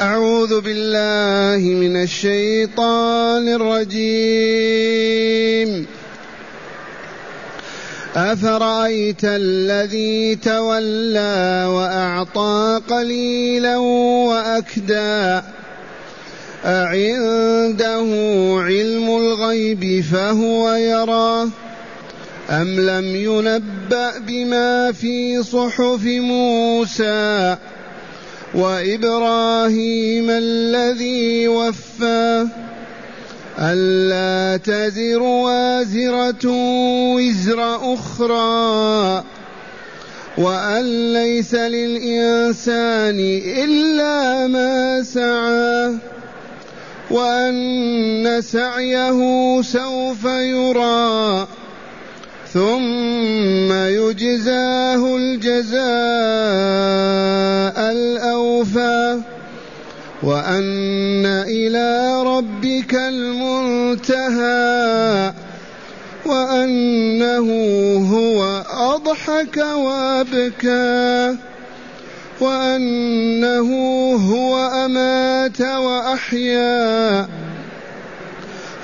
أعوذ بالله من الشيطان الرجيم. أفرأيت الذي تولى وأعطى قليلا وأكدى؟ أعنده علم الغيب فهو يرى؟ أم لم ينبأ بما في صحف موسى؟ وإبراهيم الذي وفى ألا تزر وازرة وزر أخرى وأن ليس للإنسان إلا ما سعى وأن سعيه سوف يرى ثم يجزاه الجزاء الأوفى وأن إلى ربك المنتهى وأنه هو أضحك وأبكى وأنه هو أمات وأحيا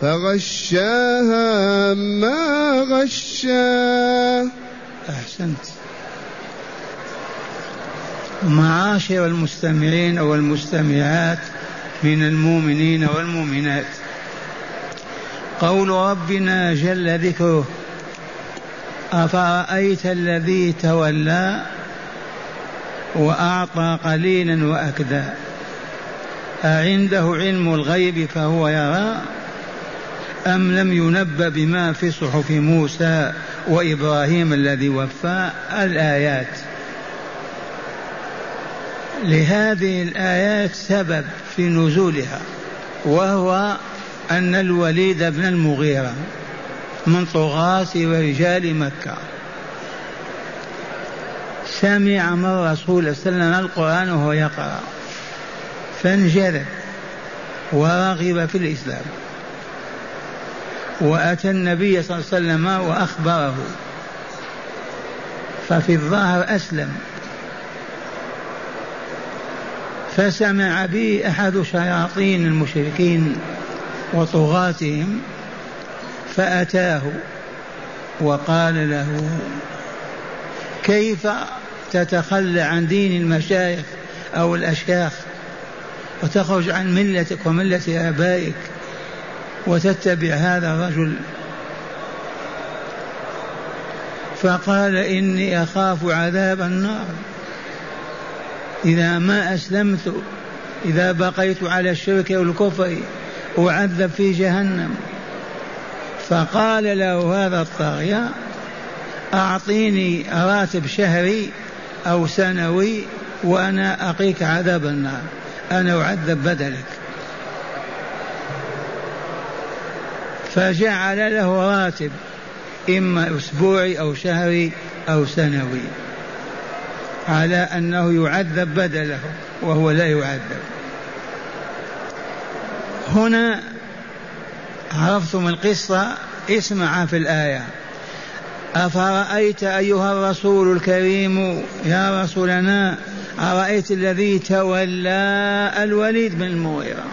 فغشاها ما غشا. أحسنت. معاشر المستمعين والمستمعات من المؤمنين والمؤمنات. قول ربنا جل ذكره أفرأيت الذي تولى وأعطى قليلا وأكدى. أعنده علم الغيب فهو يرى؟ أم لم ينبأ بما في صحف موسى وإبراهيم الذي وفى الآيات؟ لهذه الآيات سبب في نزولها وهو أن الوليد بن المغيرة من طغاة ورجال مكة. سمع من رسول صلى الله عليه وسلم القرآن وهو يقرأ فانجذب ورغب في الإسلام. وأتى النبي صلى الله عليه وسلم وأخبره. ففي الظاهر أسلم. فسمع به أحد شياطين المشركين وطغاتهم فأتاه وقال له كيف تتخلى عن دين المشايخ أو الأشياخ وتخرج عن ملتك وملة آبائك وتتبع هذا الرجل. فقال إني أخاف عذاب النار. إذا ما أسلمت إذا بقيت على الشرك والكفر أعذب في جهنم. فقال له هذا الطاغية أعطيني راتب شهري أو سنوي وأنا أقيك عذاب النار. أنا أعذب بدلك. فجعل له راتب إما أسبوعي أو شهري أو سنوي على أنه يعذب بدله وهو لا يعذب. هنا عرفتم القصة اسمع في الآية. أفرأيت أيها الرسول الكريم يا رسولنا أرأيت الذي تولى الوليد بن المغيرة؟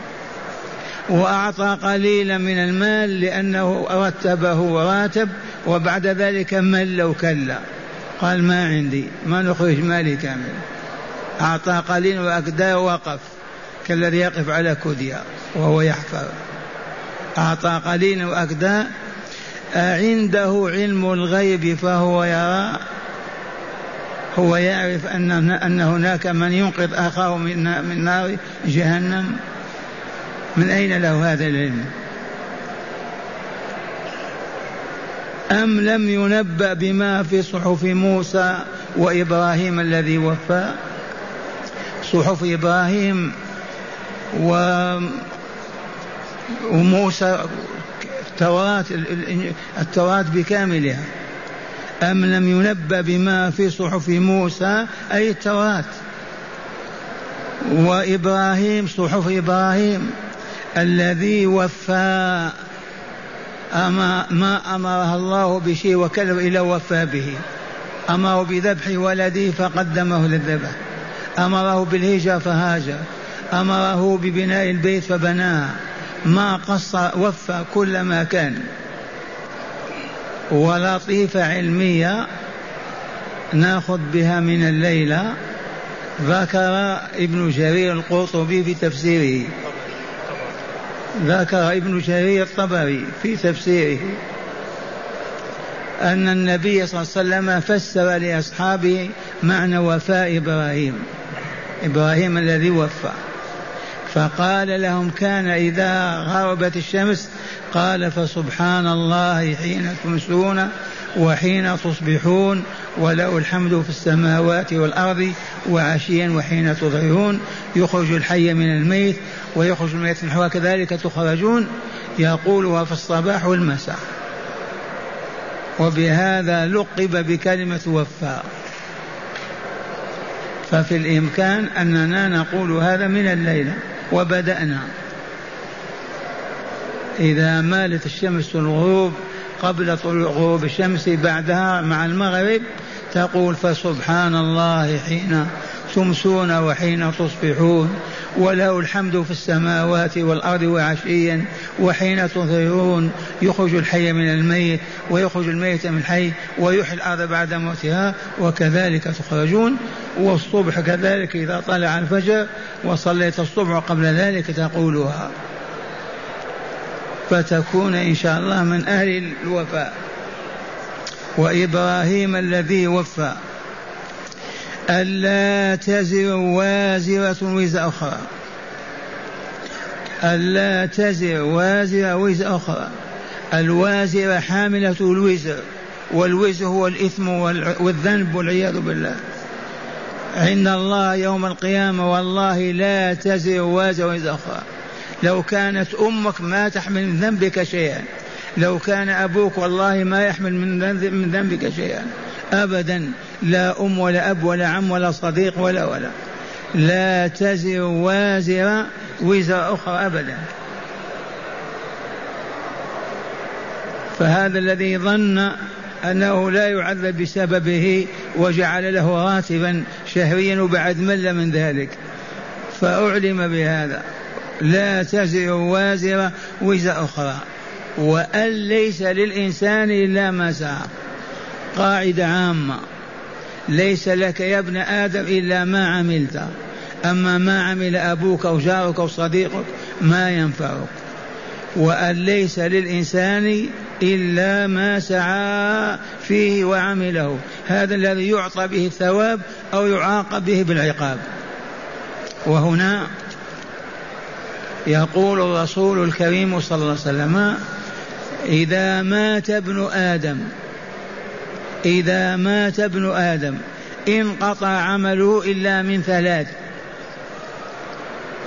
وأعطى قليلا من المال لأنه رتبه راتب وبعد ذلك مل وكلا قال ما عندي ما نخرج مالي كامل. أعطى قليلا وأكدى وقف كالذي يقف على كدية وهو يحفر. أعطى قليلا وأكدى أعنده علم الغيب فهو يرى هو يعرف أن أن هناك من ينقذ أخاه من نار جهنم. من أين له هذا العلم؟ أم لم ينبأ بما في صحف موسى وإبراهيم الذي وفى؟ صحف إبراهيم وموسى التوراة التوراة بكاملها. أم لم ينبأ بما في صحف موسى أي التوراة؟ وإبراهيم صحف إبراهيم. الذي وفى أما ما أمرها الله بشيء وكلم إلى وفى به. أمره بذبح ولده فقدمه للذبح. أمره بالهجرة فهاجر. أمره ببناء البيت فبناه. ما قص وفى كل ما كان. ولطيفة علمية ناخذ بها من الليلة. ذكر ابن جرير القرطبي في تفسيره. ذكر ابن جرير الطبري في تفسيره أن النبي صلى الله عليه وسلم فسر لأصحابه معنى وفاء إبراهيم إبراهيم الذي وفى. فقال لهم كان إذا غربت الشمس؟ قال فسبحان الله حين تمسون وحين تصبحون وله الحمد في السماوات والأرض وعشيا وحين تظهرون يخرج الحي من الميت ويخرج الميت. من كذلك تخرجون. يقولها في الصباح والمساء. وبهذا لقب بكلمة وفاء. ففي الإمكان أننا نقول هذا من الليلة وبدأنا. إذا مالت الشمس الغروب قبل طلوع غروب الشمس بعدها مع المغرب تقول فسبحان الله حين تمسون وحين تصبحون وله الحمد في السماوات والأرض وعشيا وحين تظهرون يخرج الحي من الميت ويخرج الميت من الحي ويحيي الأرض بعد موتها وكذلك تخرجون. والصبح كذلك إذا طلع الفجر وصليت الصبح قبل ذلك تقولها. فتكون إن شاء الله من أهل الوفاء. وإبراهيم الذي وفى. ألا تزر وازرة وزر أخرى. ألا تزر وازرة وزر أخرى. الوازرة حاملة الوزر. والوزر هو الإثم والذنب والعياذ بالله. عند الله يوم القيامة والله لا تزر وازرة وزر أخرى. لو كانت أمك ما تحمل من ذنبك شيئا لو كان أبوك والله ما يحمل من ذنبك شيئا أبدا لا أم ولا أب ولا عم ولا صديق ولا ولا لا تزر وازرة وزر أخرى أبدا. فهذا الذي ظن أنه لا يعذب بسببه وجعل له راتبا شهريا وبعد مل من ذلك. فأعلم بهذا. لا تزر وازرة وزر أخرى. وأن ليس للإنسان إلا ما سعى قاعدة عامة. ليس لك يا ابن آدم إلا ما عملت. أما ما عمل أبوك أو جارك أو صديقك ما ينفعك. وأن ليس للإنسان إلا ما سعى فيه وعمله. هذا الذي يعطى به الثواب أو يعاقب به بالعقاب. وهنا يقول الرسول الكريم صلى الله عليه وسلم إذا مات ابن آدم إذا مات ابن آدم انقطع عمله إلا من ثلاث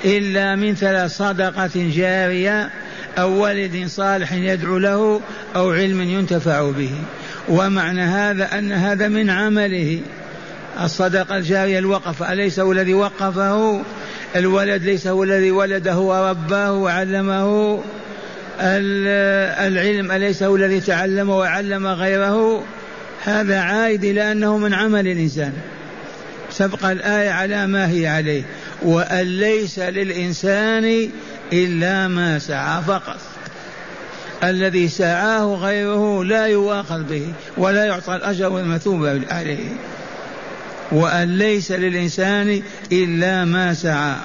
إلا من ثلاث صدقة جارية أو ولد صالح يدعو له أو علم ينتفع به. ومعنى هذا أن هذا من عمله. الصدقة الجارية الوقف أليس هو الذي وقفه؟ الولد ليس هو الذي ولده ورباه وعلمه. العلم أليس هو الذي تعلم وعلم غيره؟ هذا عائد إلى أنه من عمل الإنسان. تبقى الآية على ما هي عليه. وأن ليس للإنسان إلا ما سعى فقط. الذي سعاه غيره لا يؤاخذ به ولا يعطى الأجر والمثوبة عليه. وأن ليس للإنسان إلا ما سعى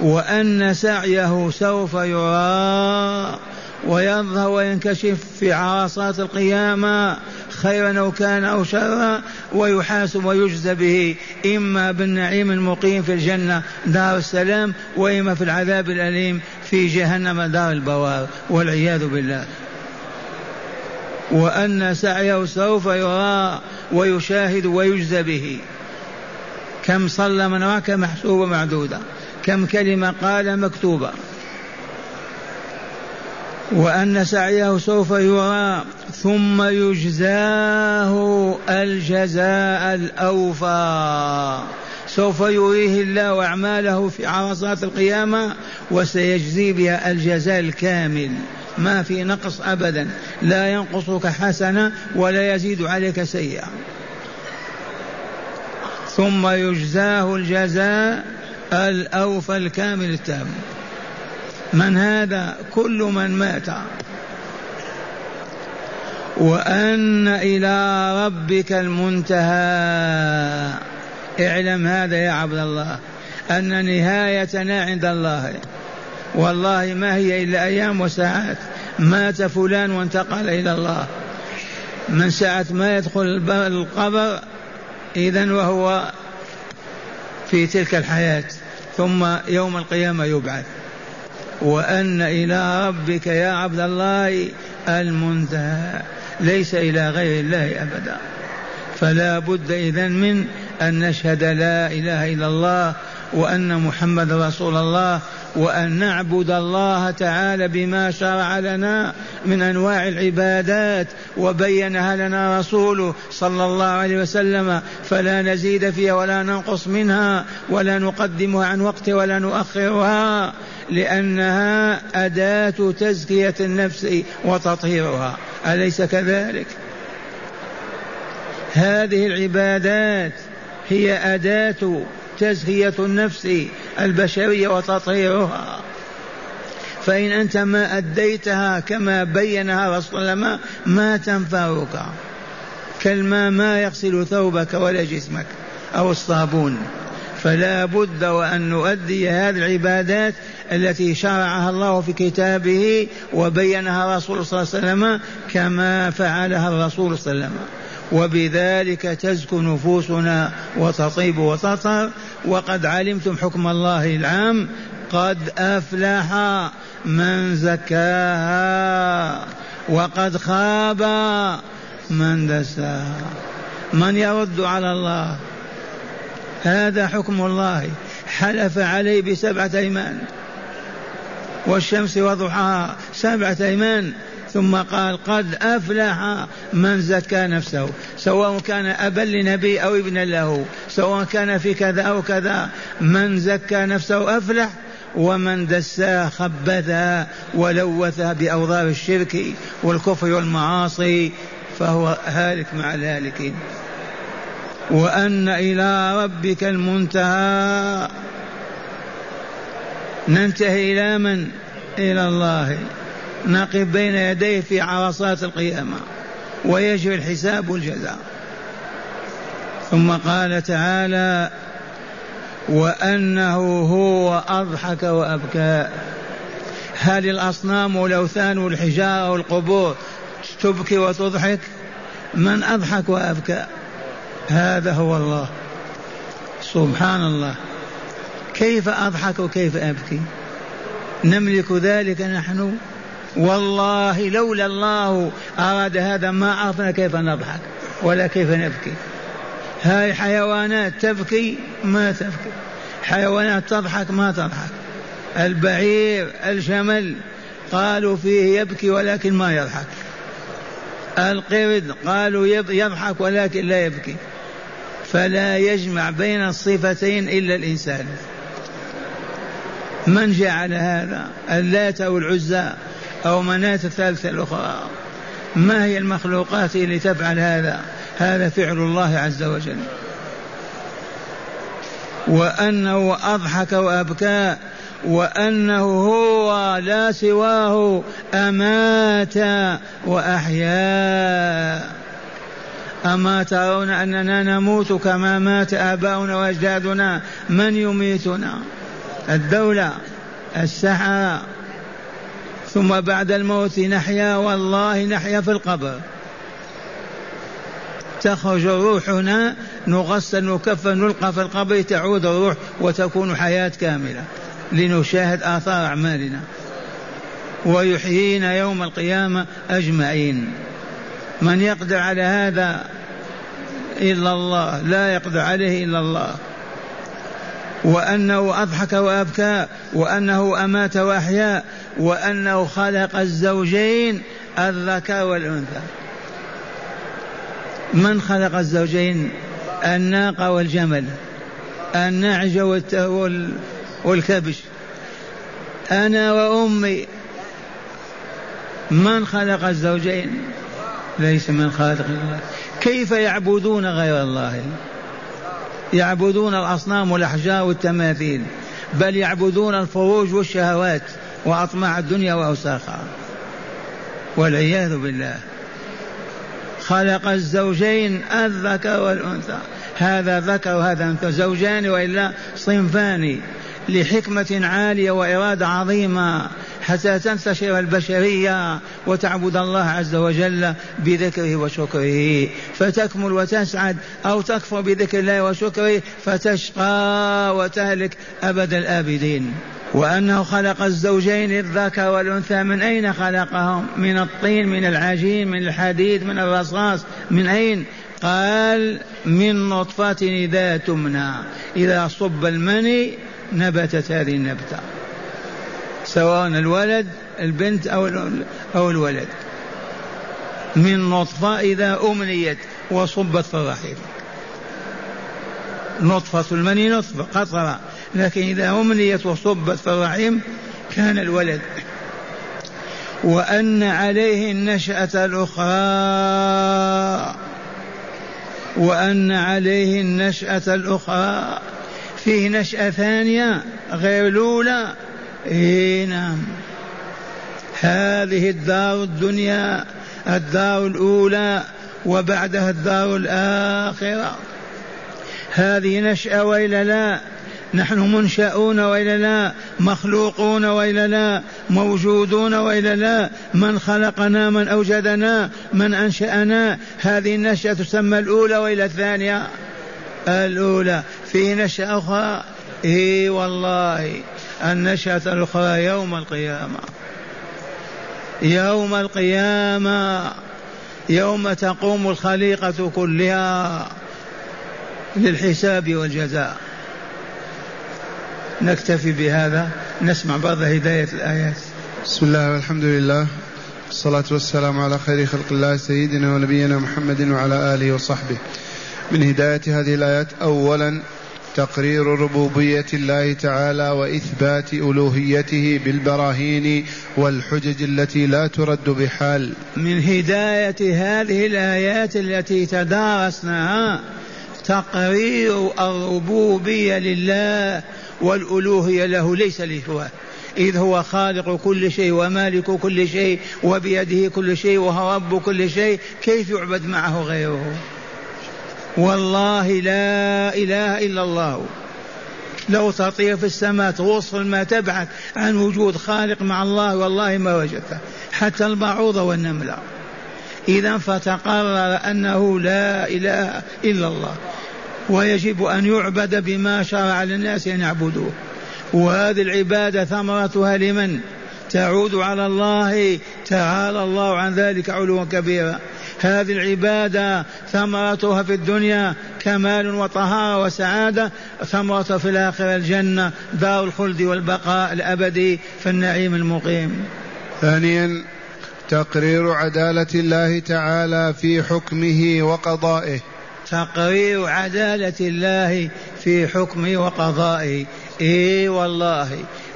وأن سعيه سوف يرى ويظهر وينكشف في عرصات القيامة خيرا أو كان أو شرا ويحاسب ويجزى به إما بالنعيم المقيم في الجنة دار السلام وإما في العذاب الأليم في جهنم دار البوار والعياذ بالله. وأن سعيه سوف يرى ويشاهد ويجزى به. كم صلى من راك محسوبة معدودة كم كلمة قال مكتوبة. وأن سعيه سوف يرى ثم يجزاه الجزاء الأوفى. سوف يريه الله أعماله في عرصات القيامة وسيجزي بها الجزاء الكامل. ما في نقص أبدا. لا ينقصك حسنة ولا يزيد عليك سيئة. ثم يجزاه الجزاء الأوفى الكامل التام. من هذا؟ كل من مات. وأن إلى ربك المنتهى. اعلم هذا يا عبد الله أن نهايتنا عند الله. والله ما هي إلا أيام وساعات. مات فلان وانتقل إلى الله. من ساعة ما يدخل القبر إذا وهو في تلك الحياة ثم يوم القيامة يبعث. وأن إلى ربك يا عبد الله المنتهى ليس إلى غير الله أبدا. فلا بد إذن من أن نشهد لا إله إلا الله وأن محمد رسول الله وأن نعبد الله تعالى بما شرع لنا من أنواع العبادات وبينها لنا رسوله صلى الله عليه وسلم فلا نزيد فيها ولا ننقص منها ولا نقدمها عن وقت ولا نؤخرها لأنها أداة تزكية النفس وتطهيرها أليس كذلك؟ هذه العبادات هي أداة تزكية النفس البشرية وتطهيرها. فإن أنت ما أديتها كما بينها رسول الله ما تنفعك. كالماء ما يغسل ثوبك ولا جسمك أو الصابون. فلا بد وأن نؤدي هذه العبادات التي شرعها الله في كتابه وبينها رسول صلى الله عليه وسلم كما فعلها الرسول صلى الله عليه وسلم. وبذلك تزكو نفوسنا وتطيب وتطهر. وقد علمتم حكم الله العام قد أفلح من زكاها وقد خاب من دساها. من يرد على الله؟ هذا حكم الله. حلف عليه بسبعة أيمان والشمس وضحاها سبعة أيمان. ثم قال قد أفلح من زكى نفسه سواء كان أبا لنبي أو ابنا له سواء كان في كذا أو كذا من زكى نفسه أفلح ومن دساه خبثها ولوثها بأوضار الشرك والكفر والمعاصي فهو هالك مع الهالكين وأن إلى ربك المنتهى. ننتهي إلى من؟ إلى الله. نقف بين يديه في عرصات القيامة ويجري الحساب والجزاء. ثم قال تعالى وأنه هو أضحك وأبكى. هل الأصنام والأوثان والحجارة والقبور تبكي وتضحك؟ من أضحك وأبكى؟ هذا هو الله. سبحان الله. كيف أضحك وكيف أبكي؟ نملك ذلك نحن والله لولا الله أراد هذا ما عرفنا كيف نضحك ولا كيف نبكي. هاي حيوانات تبكي ما تبكي. حيوانات تضحك ما تضحك. البعير الجمل قالوا فيه يبكي ولكن ما يضحك. القرد قالوا يضحك ولكن لا يبكي. فلا يجمع بين الصفتين إلا الإنسان. من جعل هذا؟ اللات والعزى أو مناة الثالثة الأخرى. ما هي المخلوقات اللي تفعل هذا؟ هذا فعل الله عز وجل. وأنه أضحك وأبكى وأنه هو لا سواه أمات وأحيا أما ترون أننا نموت كما مات آباؤنا وأجدادنا من يميتنا؟ الدولة السحرة ثم بعد الموت نحيا والله نحيا في القبر. تخرج روحنا نغسل نكفن نلقى في القبر تعود الروح وتكون حياة كاملة. لنشاهد آثار أعمالنا. ويحيينا يوم القيامة أجمعين. من يقدر على هذا إلا الله لا يقدر عليه إلا الله. وأنه أضحك وأبكى وأنه أمات وأحيا وأنه خلق الزوجين الذكر والأنثى. من خلق الزوجين؟ الناقة والجمل النعجة والكبش. أنا وأمي. من خلق الزوجين؟ ليس من خالق الله. كيف يعبدون غير الله؟ يعبدون الأصنام والأحجار والتماثيل بل يعبدون الفروج والشهوات وأطماع الدنيا وأوساخها. والعياذ بالله. خلق الزوجين الذكر والأنثى. هذا ذكر وهذا أنثى. زوجان وإلا صنفان لحكمة عالية وإرادة عظيمة. حتى تنتشر البشرية وتعبد الله عز وجل بذكره وشكره. فتكمل وتسعد أو تكفر بذكر الله وشكره فتشقى وتهلك أبد الآبدين. وأنه خلق الزوجين الذكر والأنثى من أين خلقهم؟ من الطين من العجين من الحديد من الرصاص من أين؟ قال من نطفة إذا تمنى. إذا صب المني نبتت هذه النبتة. سواء الولد البنت أو أو الولد. من نطفة إذا أمنيت وصبت في الرحم نطفة المني نطفة قطرة. لكن إذا أمنيت وصبت في الرحم كان الولد. وأن عليه النشأة الأخرى. وأن عليه النشأة الأخرى. فيه نشأة ثانية غير الأولى. إيه نعم. هذه الدار الدنيا الدار الأولى وبعدها الدار الآخرة. هذه نشأة وإلا لا. نحن منشأون وإلا لا. مخلوقون وإلا لا. موجودون وإلا لا. من خلقنا من أوجدنا من أنشأنا. هذه النشأة تسمى الأولى وإلى الثانية. الأولى. في نشأة أخرى. إي والله. النشأة الأخرى يوم القيامة. يوم القيامة. يوم تقوم الخليقة كلها للحساب والجزاء. نكتفي بهذا. نسمع بعض هداية الآيات. بسم الله والحمد لله. والصلاة والسلام على خير خلق الله سيدنا ونبينا محمد وعلى آله وصحبه. من هداية هذه الآيات أولا تقرير ربوبية الله تعالى وإثبات ألوهيته بالبراهين والحجج التي لا ترد بحال. من هداية هذه الآيات التي تدارسناها تقرير الربوبية لله والألوهية له ليس لسواه إذ هو خالق كل شيء ومالك كل شيء وبيده كل شيء وهو رب كل شيء كيف يعبد معه غيره؟ والله لا إله إلا الله. لو تطير في السماء توصل ما تبحث عن وجود خالق مع الله والله ما وجدته. حتى البعوضة والنملة. إذا فتقرر أنه لا إله إلا الله. ويجب أن يعبد بما شرع للناس أن يعبدوه. وهذه العبادة ثمرتها لمن؟ تعود على الله. تعالى الله عن ذلك علوا كبيرا. هذه العبادة ثمرتها في الدنيا كمال وطهارة وسعادة ثمرتها في الآخرة الجنة دار الخلد والبقاء الأبدي في النعيم المقيم. ثانيا تقرير عدالة الله تعالى في حكمه وقضائه. تقرير عدالة الله في حكمه وقضائه. إي والله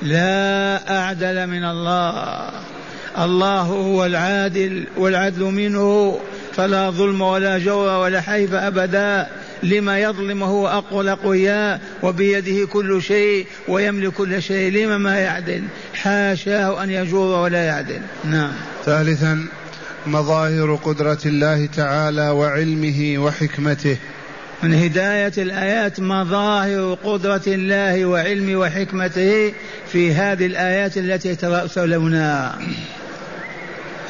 لا أعدل من الله. الله هو العادل والعدل منه فلا ظلم ولا جور ولا حيف أبدا. لما يظلم هو أقوى الأقوياء وبيده كل شيء ويملك كل شيء. لما ما يعدل؟ حاشاه أن يجور ولا يعدل. نعم. ثالثا مظاهر قدرة الله تعالى وعلمه وحكمته. من هداية الآيات مظاهر قدرة الله وعلم وحكمته في هذه الآيات التي ترسلونها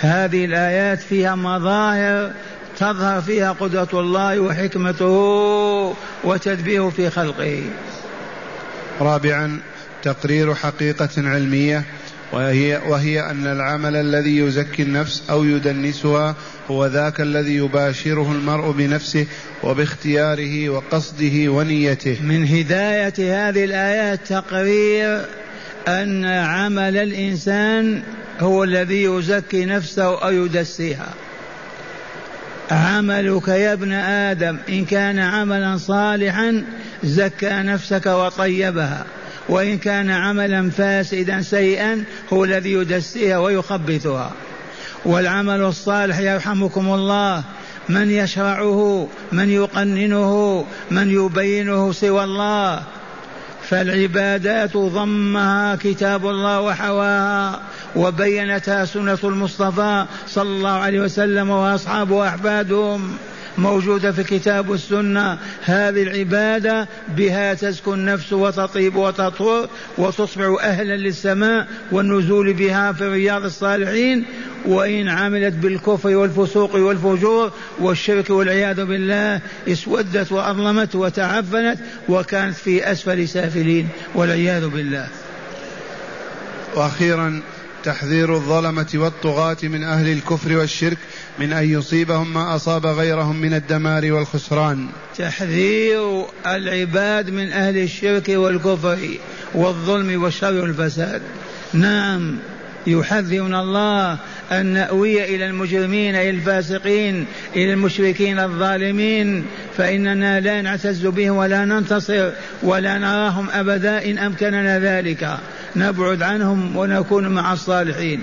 هذه الآيات فيها مظاهر تظهر فيها قدرة الله وحكمته وتدبيره في خلقه. رابعا تقرير حقيقة علمية وهي, وهي أن العمل الذي يزكي النفس أو يدنسها هو ذاك الذي يباشره المرء بنفسه وباختياره وقصده ونيته. من هداية هذه الآيات تقرير أن عمل الإنسان هو الذي يزكي نفسه أو يدسيها. عملك يا ابن آدم إن كان عملا صالحا زكى نفسك وطيبها وإن كان عملا فاسدا سيئا هو الذي يدسيها ويخبثها. والعمل الصالح يرحمكم الله من يشرعه من يقننه من يبينه سوى الله. فالعبادات ضمها كتاب الله وحواها وبينتها سنة المصطفى صلى الله عليه وسلم وأصحابه وأحفادهم موجودة في كتاب والسنة هذه العبادة بها تزكو النفس وتطيب وتطهر وتصبح أهلا للسماء والنزول بها في رياض الصالحين. وإن عملت بالكفر والفسوق والفجور والشرك والعياذ بالله اسودت وأظلمت وتعفنت وكانت في أسفل سافلين والعياذ بالله. وأخيرا تحذير الظلمة والطغاة من أهل الكفر والشرك من أن يصيبهم ما أصاب غيرهم من الدمار والخسران. تحذير العباد من أهل الشرك والكفر والظلم والشر والفساد. نعم يحذرنا الله أن نأوي إلى المجرمين إلى الفاسقين إلى المشركين الظالمين فإننا لا نعتز بهم ولا ننتصر ولا نراهم أبدا إن أمكننا ذلك. نبعد عنهم ونكون مع الصالحين.